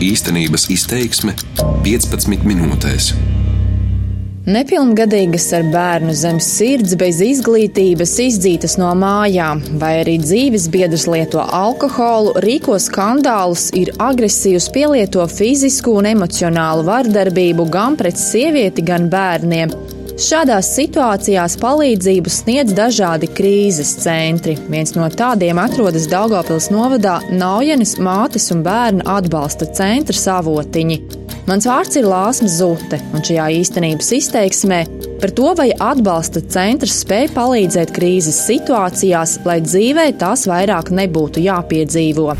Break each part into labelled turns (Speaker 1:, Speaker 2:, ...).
Speaker 1: Īstenības izteiksme 15 minūtēs.
Speaker 2: Nepilngadīgas ar bērnu zem sirds, bez izglītības, izdzītas no mājām, vai arī dzīves biedrs lieto alkoholu, rīko skandālus, ir agresīvs, pielieto fizisku un emocionālu vardarbību gan pret sievieti, gan bērniem. Šādās situācijās palīdzību sniedz dažādi krīzes centri. Viens no tādiem atrodas Daugopils novadā Naujenes mātes un bērnu atbalsta centra savotiņi. Mans vārds ir Lāsma Zute, un šajā īstenības izteiksmē par to, vai atbalsta centrs spēj palīdzēt krīzes situācijās, lai dzīvē tās vairāk nebūtu jāpiedzīvo.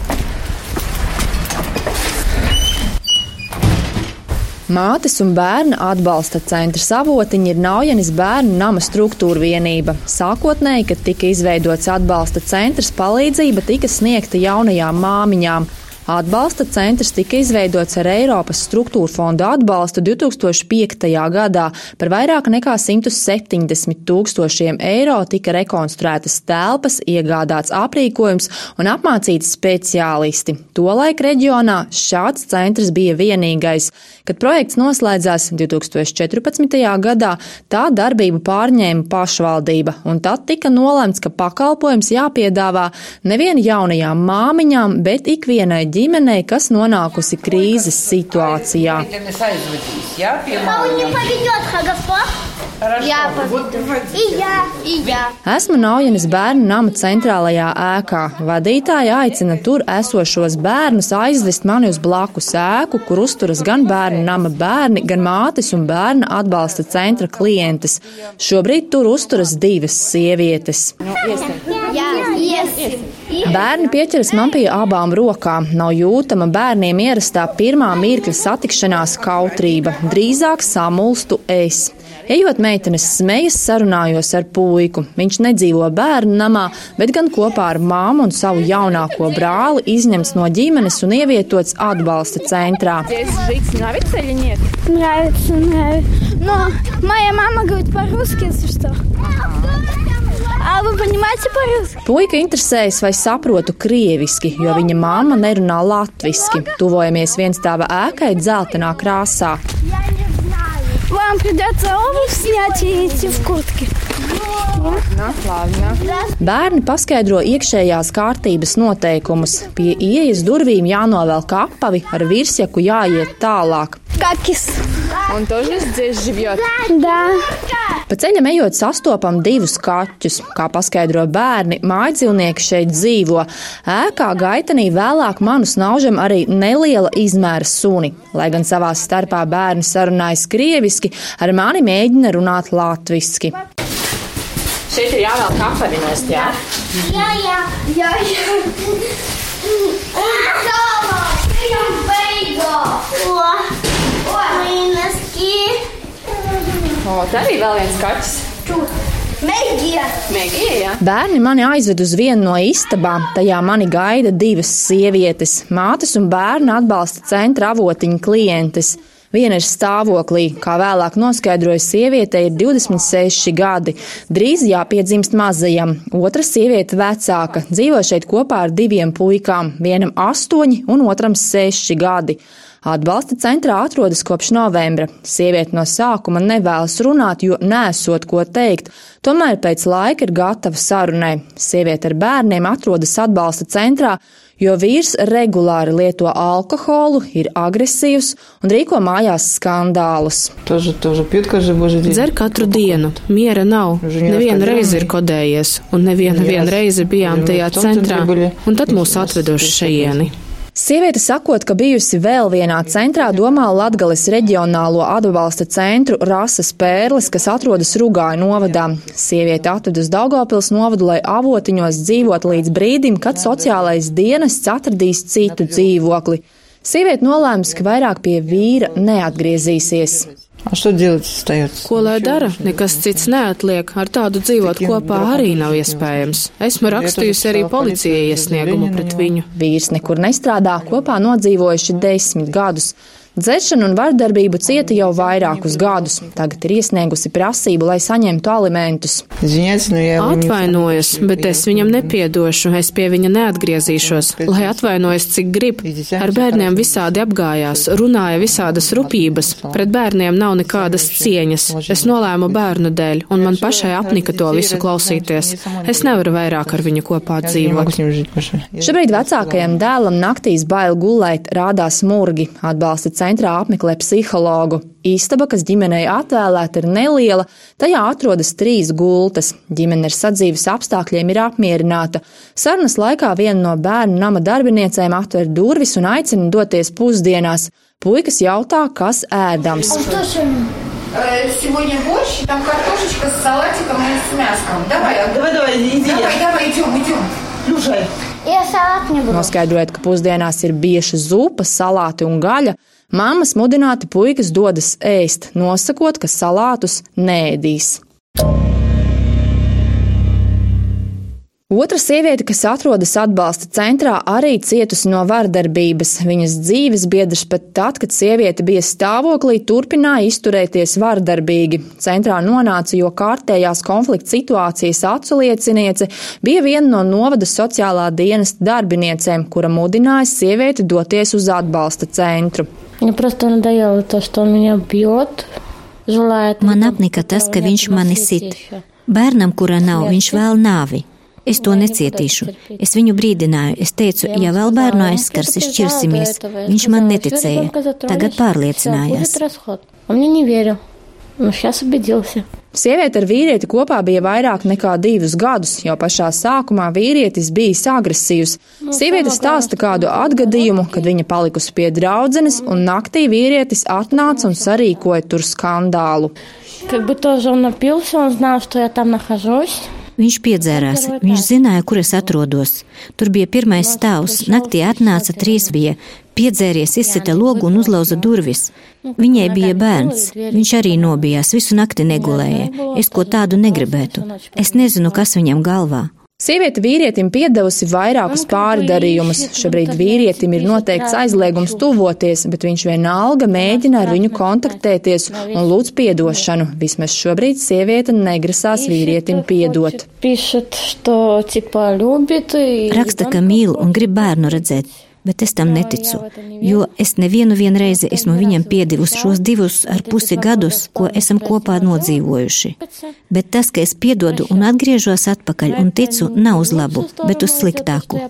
Speaker 2: Mātes un bērna atbalsta centra savotiņa ir Naujenis bērnu nama struktūra vienība. Sākotnēji, kad tika izveidots atbalsta centrs, palīdzība tika sniegta jaunajām māmiņām. Atbalsta centrs tika izveidots ar Eiropas struktūra fonda atbalstu 2005. gadā. Par vairāk nekā 170 tūkstošiem eiro tika rekonstruētas telpas, iegādāts aprīkojums un apmācīti speciālisti. Tolaik reģionā šāds centrs bija vienīgais. Kad projekts noslēdzās 2014. gadā, tā darbību pārņēma pašvaldība, un tad tika nolemts, ka pakalpojums jāpiedāvā nevien jaunajām māmiņām, bet ikvienai ģimenei kas nonākusi krīzes situācijā.
Speaker 3: Jā, jā, jā.
Speaker 2: Esmu Naujenes bērnu nama centrālajā ēkā. Vadītāja aicina tur esošos bērnus aizvest mani uz blakus ēku, kur uzturas gan bērnu nama bērni, gan mātes un bērna atbalsta centra klientes. Šobrīd tur uzturas divas sievietes.
Speaker 3: Iesim.
Speaker 2: Bērni pieķeras man pie abām rokām. Nav jūtama bērniem ierastā pirmā mirkļa satikšanās kautrība. Drīzāk samulstu es. Ejot meitenes smejas, sarunājos ar puiku. Viņš nedzīvo bērnu namā, bet gan kopā ar māmu un savu jaunāko brāli izņemts no ģimenes un ievietots atbalsta centrā.
Speaker 3: Нравится, нравится. Но моя мама говорит по-русски, если что. А вы понимаете по-русски?
Speaker 2: Puika interesējas, vai saprotu krieviski, jo viņa mamma nerunā latviski. Tuvojamies vienstāva ēkai dzeltenā krāsā.
Speaker 3: Я не знаю. Вам придется обувь снять и идти в куртке.
Speaker 2: Bērni paskaidro iekšējās kārtības noteikumus. Pie ieejas durvīm jānovelk apavi, ar virsjaku jāiet tālāk.
Speaker 3: Kakis.
Speaker 4: Un to jūs dzirdat
Speaker 3: živjot? Jā.
Speaker 2: Pa ceļam ejot sastopam divus kaķus. Kā paskaidro bērni, mājdzīvnieki šeit dzīvo. Ēkā gaitenī vēlāk manu snaužam arī neliela izmēra suni. Lai gan savā starpā bērni sarunājas krieviski, ar mani mēģina runāt latviski.
Speaker 4: Šeit ir jāvēl kaparinēs, jā?
Speaker 3: Jā, jā. Jā, jā. Un tālāk. Ejam beigās. O. O. Līneski.
Speaker 4: O, te arī vēl viens kaķis.
Speaker 3: Megija.
Speaker 4: Megija, jā?
Speaker 2: Bērni mani aizved uz vienu no istabām. Tajā mani gaida divas sievietes, mātes un bērnu atbalsta centra avotiņa klientes. Viena ir stāvoklī, kā vēlāk noskaidroja sieviete, ir 26 gadi. Drīz jāpiedzimst mazajam. Otra sieviete vecāka, dzīvo šeit kopā ar diviem puikām, vienam astoņi un otram seši gadi. Atbalsta centrā atrodas kopš novembra. Sieviete no sākuma nevēlas runāt, jo nesot ko teikt. Tomēr pēc laika ir gatava sarunai. Sieviete ar bērniem atrodas atbalsta centrā, jo vīrs regulāri lieto alkoholu, ir agresīvs un rīko mājās skandālus.
Speaker 5: Dzer katru dienu, miera nav. Nevienu reizi ir kodējies, un nevienu reizi bijām tajā centrā, un tad mūs atveduši šajieni.
Speaker 2: Sieviete sakot, ka bijusi vēl vienā centrā, domā Latgales reģionālo atbalsta centru Rases Pērles, kas atrodas Rugāju novadā. Sieviete atved uz Daugavpils novadu, lai avotiņos dzīvot līdz brīdim, kad sociālais dienests atradīs citu dzīvokli. Sieviete nolēmusi, ka vairāk pie vīra neatgriezīsies.
Speaker 6: А что делать остается?
Speaker 5: Ko lai dara? Nekas cits neatliek. Ar tādu dzīvot kopā arī nav iespējams. Esmu rakstījusi arī policijai iesniegumu pret viņu.
Speaker 2: Vīrs nekur nestrādā, kopā nodzīvojuši desmit gadus. Dzeršanu un vardarbību cieta jau vairākus gadus. Tagad ir iesniegusi prasību, lai saņemtu alimentus.
Speaker 5: Atvainojos, bet es viņam nepiedošu, es pie viņa neatgriezīšos. Lai atvainojas, cik grib. Ar bērniem visādi apgājās, runāja visādas rupības. Pret bērniem nav nekādas cieņas. Es nolēmu bērnu dēļ, un man pašai apnika to visu klausīties. Es nevaru vairāk ar viņu kopā dzīvot.
Speaker 2: Šobrīd vecākajam dēlam naktīs bail gulēt, rādās murgi. Atbalsta centrā apmeklē psihologu. Istaba, kas ģimenei atvēlēta, ir neliela, tajā atrodas trīs gultas. Ģimene ar sadzīves apstākļiem ir apmierināta. Sarunas laikā viena no bērnu nama darbiniecēm atver durvis un aicina doties pusdienās. Puikas jautā, kas ēdams.
Speaker 7: Сегодня борщ, там картошечка с салатиком и с мяском. Давай, давай, давай, иди. Давай, давай, идем, идем. Слушай.
Speaker 2: Noskaidrojot, ka pusdienās ir bieša zupa, salāti un gaļa, Māmas mudināti puikas dodas ēst, nosakot, ka salātus nēdīs. Otra sieviete, kas atrodas atbalsta centrā, arī cietusi no vardarbības. Viņas dzīves biedrs pat tad, kad sieviete bija stāvoklī, turpināja izturēties vardarbīgi. Centrā nonāca, jo kārtējās konflikta situācijas aculieciniece bija viena no novada sociālā dienesta darbiniecēm, kura mudināja sievieti doties uz atbalsta centru.
Speaker 8: Мне просто надоело то, что он меня бьет, желает.
Speaker 9: Man apnika tas, ka viņš mani sit. Bērnam, kura nav, viņš vēl nāvi. Es to necietīšu. Es viņu brīdināju. Es teicu, ja vēl bērnu aizskars, šķirsimies. Viņš man neticēja. Tagad pārliecinājās.
Speaker 8: Он мне не верил. Nu, šis убедился.
Speaker 2: Sieviete ar vīrieti kopā bija vairāk nekā divus gadus. Jau pašā sākumā vīrietis bijis agresīvs. Nu, Sieviete stāsta kādu atgadījumu, kad viņa palikusi pie draudzenes, un naktī vīrietis atnāca un sarīkoja tur skandālu.
Speaker 8: Как бы тоже он напился, он знал, что я там нахожусь.
Speaker 9: Viņš piedzērās, viņš zināja, kur es atrodos. Tur bija pirmais stāvs, naktī atnāca trīs bija, piedzēries, izsita logu un uzlauza durvis. Viņai bija bērns, viņš arī nobijās, visu nakti negulēja. Es ko tādu negribētu. Es nezinu, kas viņam galvā.
Speaker 2: Sieviete vīrietim piedevusi vairākus pārdarījumus. Šobrīd vīrietim ir noteikts aizliegums tuvoties, bet viņš vienalga mēģina ar viņu kontaktēties un lūdz piedošanu. Vismaz šobrīd sieviete negrasās vīrietim piedot.
Speaker 9: Raksta, ka mīl un grib bērnu redzēt bet es tam neticu, jo es nevienu reizi esmu viņam piedevusi šos divus ar pusi gadus, ko esam kopā nodzīvojuši. Bet tas, ka es piedodu un atgriežos atpakaļ un ticu, nav uz labu, bet uz sliktāku.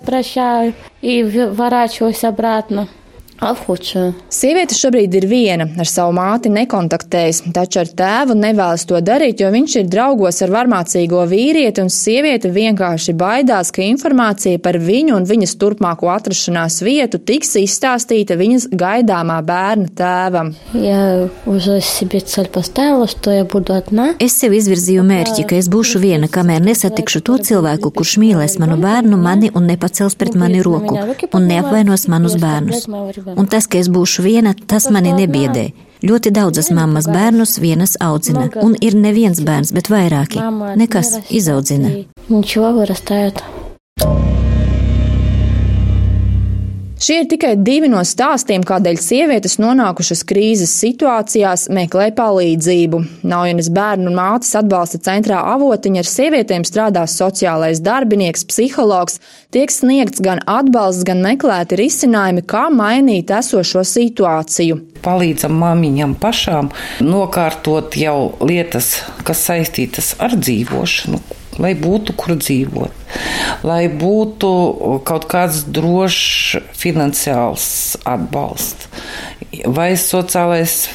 Speaker 2: Aphuču. Sieviete šobrīd ir viena, ar savu māti nekontaktējas, taču ar tēvu nevēlas to darīt, jo viņš ir draugos ar varmācīgo vīrieti, un sieviete vienkārši baidās, ka informācija par viņu un viņas turpmāko atrašanās vietu tiks izstāstīta viņas gaidāmā bērna tēvam.
Speaker 8: Ja
Speaker 9: es sev izvirzīju mērķi, ka es būšu viena, kamēr nesatikšu to cilvēku, kurš mīlēs manu bērnu, mani un nepacels pret mani roku un neapvainos manus bērnus un tas, ka es būšu viena, tas mani nebiedē. Ļoti daudzas mammas bērnus vienas audzina, un ir neviens bērns, bet vairāki. Nekas izaudzina.
Speaker 8: Viņš jau var stāvēt.
Speaker 2: Šie ir tikai divi no stāstiem, kādēļ sievietes nonākušas krīzes situācijās meklē palīdzību. Naujienas bērnu un mātes atbalsta centrā avotiņa ar sievietēm strādā sociālais darbinieks, psihologs, tiek sniegts gan atbalsts, gan meklēti risinājumi, kā mainīt esošo situāciju.
Speaker 10: Palīdzam māmiņām pašām nokārtot jau lietas, kas saistītas ar dzīvošanu, lai būtu kur dzīvot, lai būtu kaut kāds drošs finansiāls atbalsts. Vai sociālais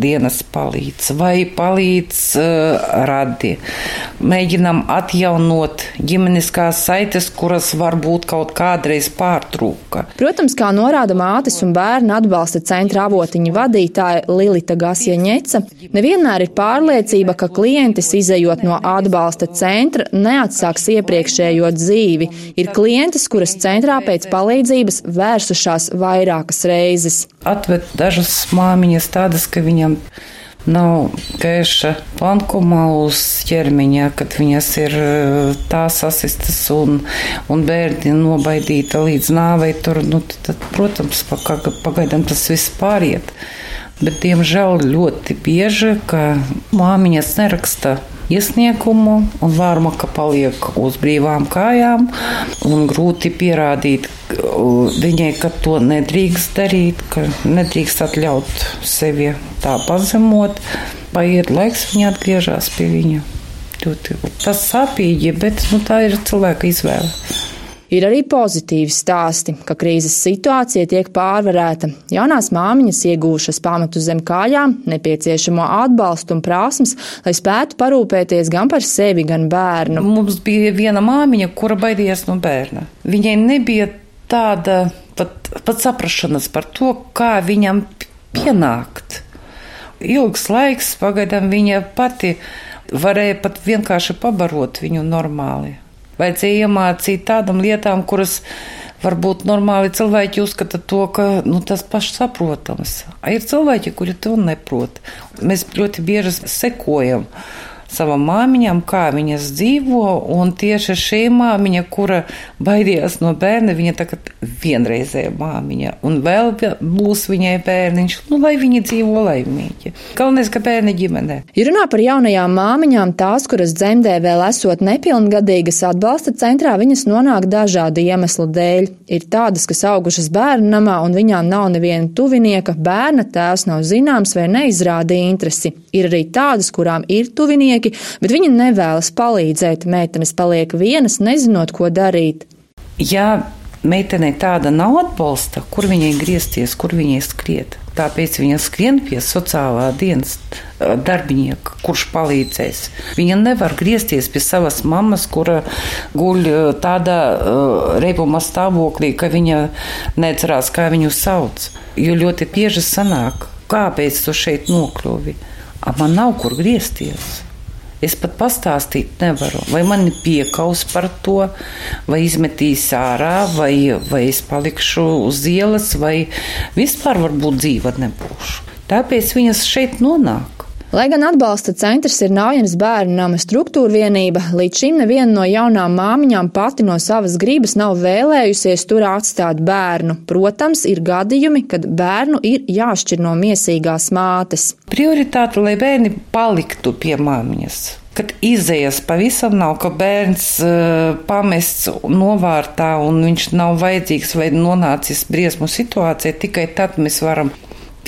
Speaker 10: dienas palīdz vai palīdz uh, radi. Mēģinam atjaunot ģimeniskās saites, kuras varbūt kaut kādreiz pārtrūka.
Speaker 2: Protams, kā norāda mātes un bērnu atbalsta centra avotiņa vadītāja Lilita Gasieņeca, nevienmēr ir pārliecība, ka klientis izējot no atbalsta centra neatsāks iepriekšējo dzīvi. Ir klientes, kuras centrā pēc palīdzības vērsušās vairākas reizes.
Speaker 10: Atved dažas māmiņas tādas, ka viņam nav kēša plankuma uz ķermeņa, kad viņas ir eh, tā sasistas un, un bērni nobaidīta līdz nāvei, tur, nu, tad, protams, pagaidām tas viss pāriet. Bet, diemžēl, ļoti bieži, ka māmiņas neraksta iesniegumu, un vārmaka paliek uz brīvām kājām, un grūti pierādīt viņai, ka to nedrīkst darīt, ka nedrīkst atļaut sevi tā pazemot. Paiet laiks, viņa atgriežas pie viņa. Tas sāpīgi, bet nu, tā ir cilvēka izvēle.
Speaker 2: Ir arī pozitīvi stāsti, ka krīzes situācija tiek pārvarēta. Jaunās māmiņas iegūšas pamatu zem kājām, nepieciešamo atbalstu un prasmes, lai spētu parūpēties gan par sevi, gan bērnu.
Speaker 10: Mums bija viena māmiņa, kura baidījās no bērna. Viņai nebija tāda pat, pat saprašanas par to, kā viņam pienākt. Ilgs laiks, pagaidām viņa pati varēja pat vienkārši pabarot viņu normāli. Vajadzēja iemācīt tādām lietām, kuras varbūt normāli cilvēki uzskata to, ka nu, tas pašsaprotams. Ir cilvēki, kuri to neprot. Mēs ļoti bieži sekojam savam māmiņam, kā viņas dzīvo, un tieši šī māmiņa, kura baidījās no bērna, viņa tagad vienreizēja māmiņa, un vēl būs viņai bērniņš, nu, lai viņi dzīvo laimīgi. Galvenais, ka bērni ģimenē.
Speaker 2: Ja runā par jaunajām māmiņām, tās, kuras dzemdē vēl esot nepilngadīgas atbalsta centrā, viņas nonāk dažādu iemeslu dēļ. Ir tādas, kas augušas bērnu namā, un viņām nav neviena tuvinieka, bērna tēvs nav zināms vai neizrādīja interesi. Ir arī tādas, kurām ir tuvinieki, darbinieki, bet viņi nevēlas palīdzēt. Meitenes paliek vienas, nezinot, ko darīt.
Speaker 10: Ja meitenei tāda nav atbalsta, kur viņai griezties, kur viņai skriet. Tāpēc viņa skrien pie sociālā dienas darbinieka, kurš palīdzēs. Viņa nevar griezties pie savas mammas, kura guļ tādā uh, reibuma stāvoklī, ka viņa neatcerās, kā viņu sauc. Jo ļoti bieži sanāk, kāpēc tu šeit nokļuvi. Man nav kur griezties. Es pat pastāstīt nevaru, vai mani piekaus par to, vai izmetīs ārā, vai, vai es palikšu uz ielas, vai vispār varbūt dzīva nebūšu. Tāpēc viņas šeit nonāk.
Speaker 2: Lai gan atbalsta centrs ir Nājas bērnu nama struktūra vienība, līdz šim neviena no jaunām māmiņām pati no savas gribas nav vēlējusies tur atstāt bērnu. Protams, ir gadījumi, kad bērnu ir jāšķir no miesīgās mātes.
Speaker 10: Prioritāte, lai bērni paliktu pie māmiņas kad izējas pavisam nav, ka bērns uh, pamests novārtā un viņš nav vajadzīgs vai nonācis briesmu situācijā, tikai tad mēs varam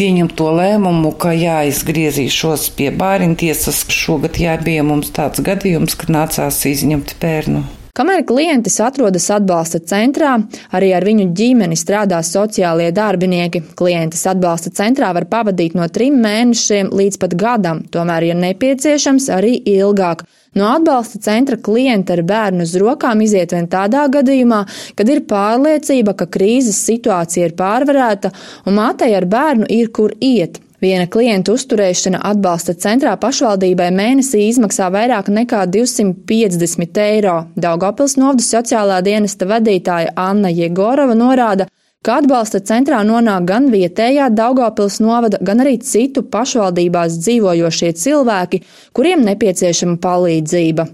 Speaker 10: pieņemt to lēmumu, ka jāizgriezīšos pie bāriņtiesas. Šogad jā, bija mums tāds gadījums, kad nācās izņemt bērnu.
Speaker 2: Kamēr klientis atrodas atbalsta centrā, arī ar viņu ģimeni strādā sociālie darbinieki. Klientis atbalsta centrā var pavadīt no trim mēnešiem līdz pat gadam, tomēr, ja nepieciešams, arī ilgāk. No atbalsta centra klienta ar bērnu uz rokām iziet vien tādā gadījumā, kad ir pārliecība, ka krīzes situācija ir pārvarēta un mātei ar bērnu ir kur iet. Viena klienta uzturēšana atbalsta centrā pašvaldībai mēnesī izmaksā vairāk nekā 250 eiro. Daugopils novada sociālā dienesta vadītāja Anna Jegorova norāda, ka atbalsta centrā nonāk gan vietējā Daugopils novada, gan arī citu pašvaldībās dzīvojošie cilvēki, kuriem nepieciešama palīdzība.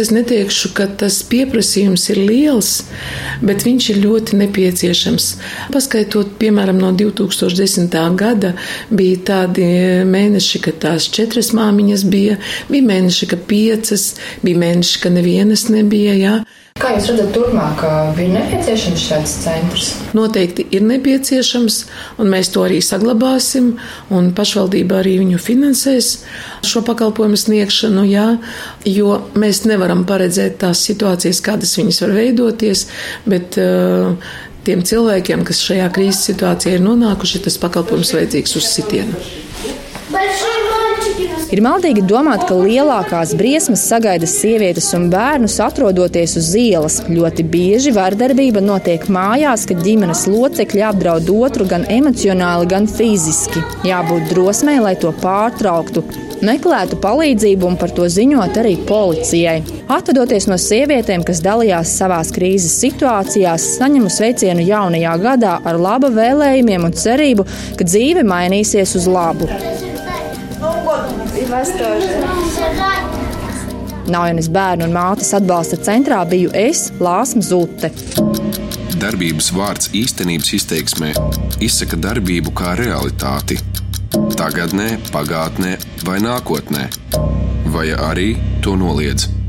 Speaker 11: Es neteikšu, ka tas pieprasījums ir liels, bet viņš ir ļoti nepieciešams. Paskaitot, piemēram, no 2010. gada bija tādi mēneši, kad tās četras māmiņas bija, bija mēneši, ka piecas, bija mēneši, ka nevienas nebija. Jā.
Speaker 4: Kā jūs redzat, turpmāk ir nepieciešams šāds centrs?
Speaker 11: Noteikti ir nepieciešams, un mēs to arī saglabāsim, un pašvaldība arī viņu finansēs šo pakalpojumu sniegšanu, jā, jo mēs nevaram paredzēt tās situācijas, kādas viņas var veidoties, bet uh, tiem cilvēkiem, kas šajā krīzes situācijā ir nonākuši, tas pakalpojums vajadzīgs uz sitienu.
Speaker 2: Ir maldīgi domāt, ka lielākās briesmas sagaida sievietes un bērnus atrodoties uz ielas. Ļoti bieži vardarbība notiek mājās, kad ģimenes locekļi apdraud otru gan emocionāli, gan fiziski. Jābūt drosmei, lai to pārtrauktu. Meklētu palīdzību un par to ziņot arī policijai. Atvadoties no sievietēm, kas dalījās savās krīzes situācijās, saņemu sveicienu jaunajā gadā ar laba vēlējumiem un cerību, ka dzīve mainīsies uz labu. Naujanis bērnu un mātes atbalsta centrā biju es, Lāsma Zute.
Speaker 1: Darbības vārds īstenības izteiksmē izsaka darbību kā realitāti. Tagatnē, pagātnē vai nākotnē, vai arī to noliedz.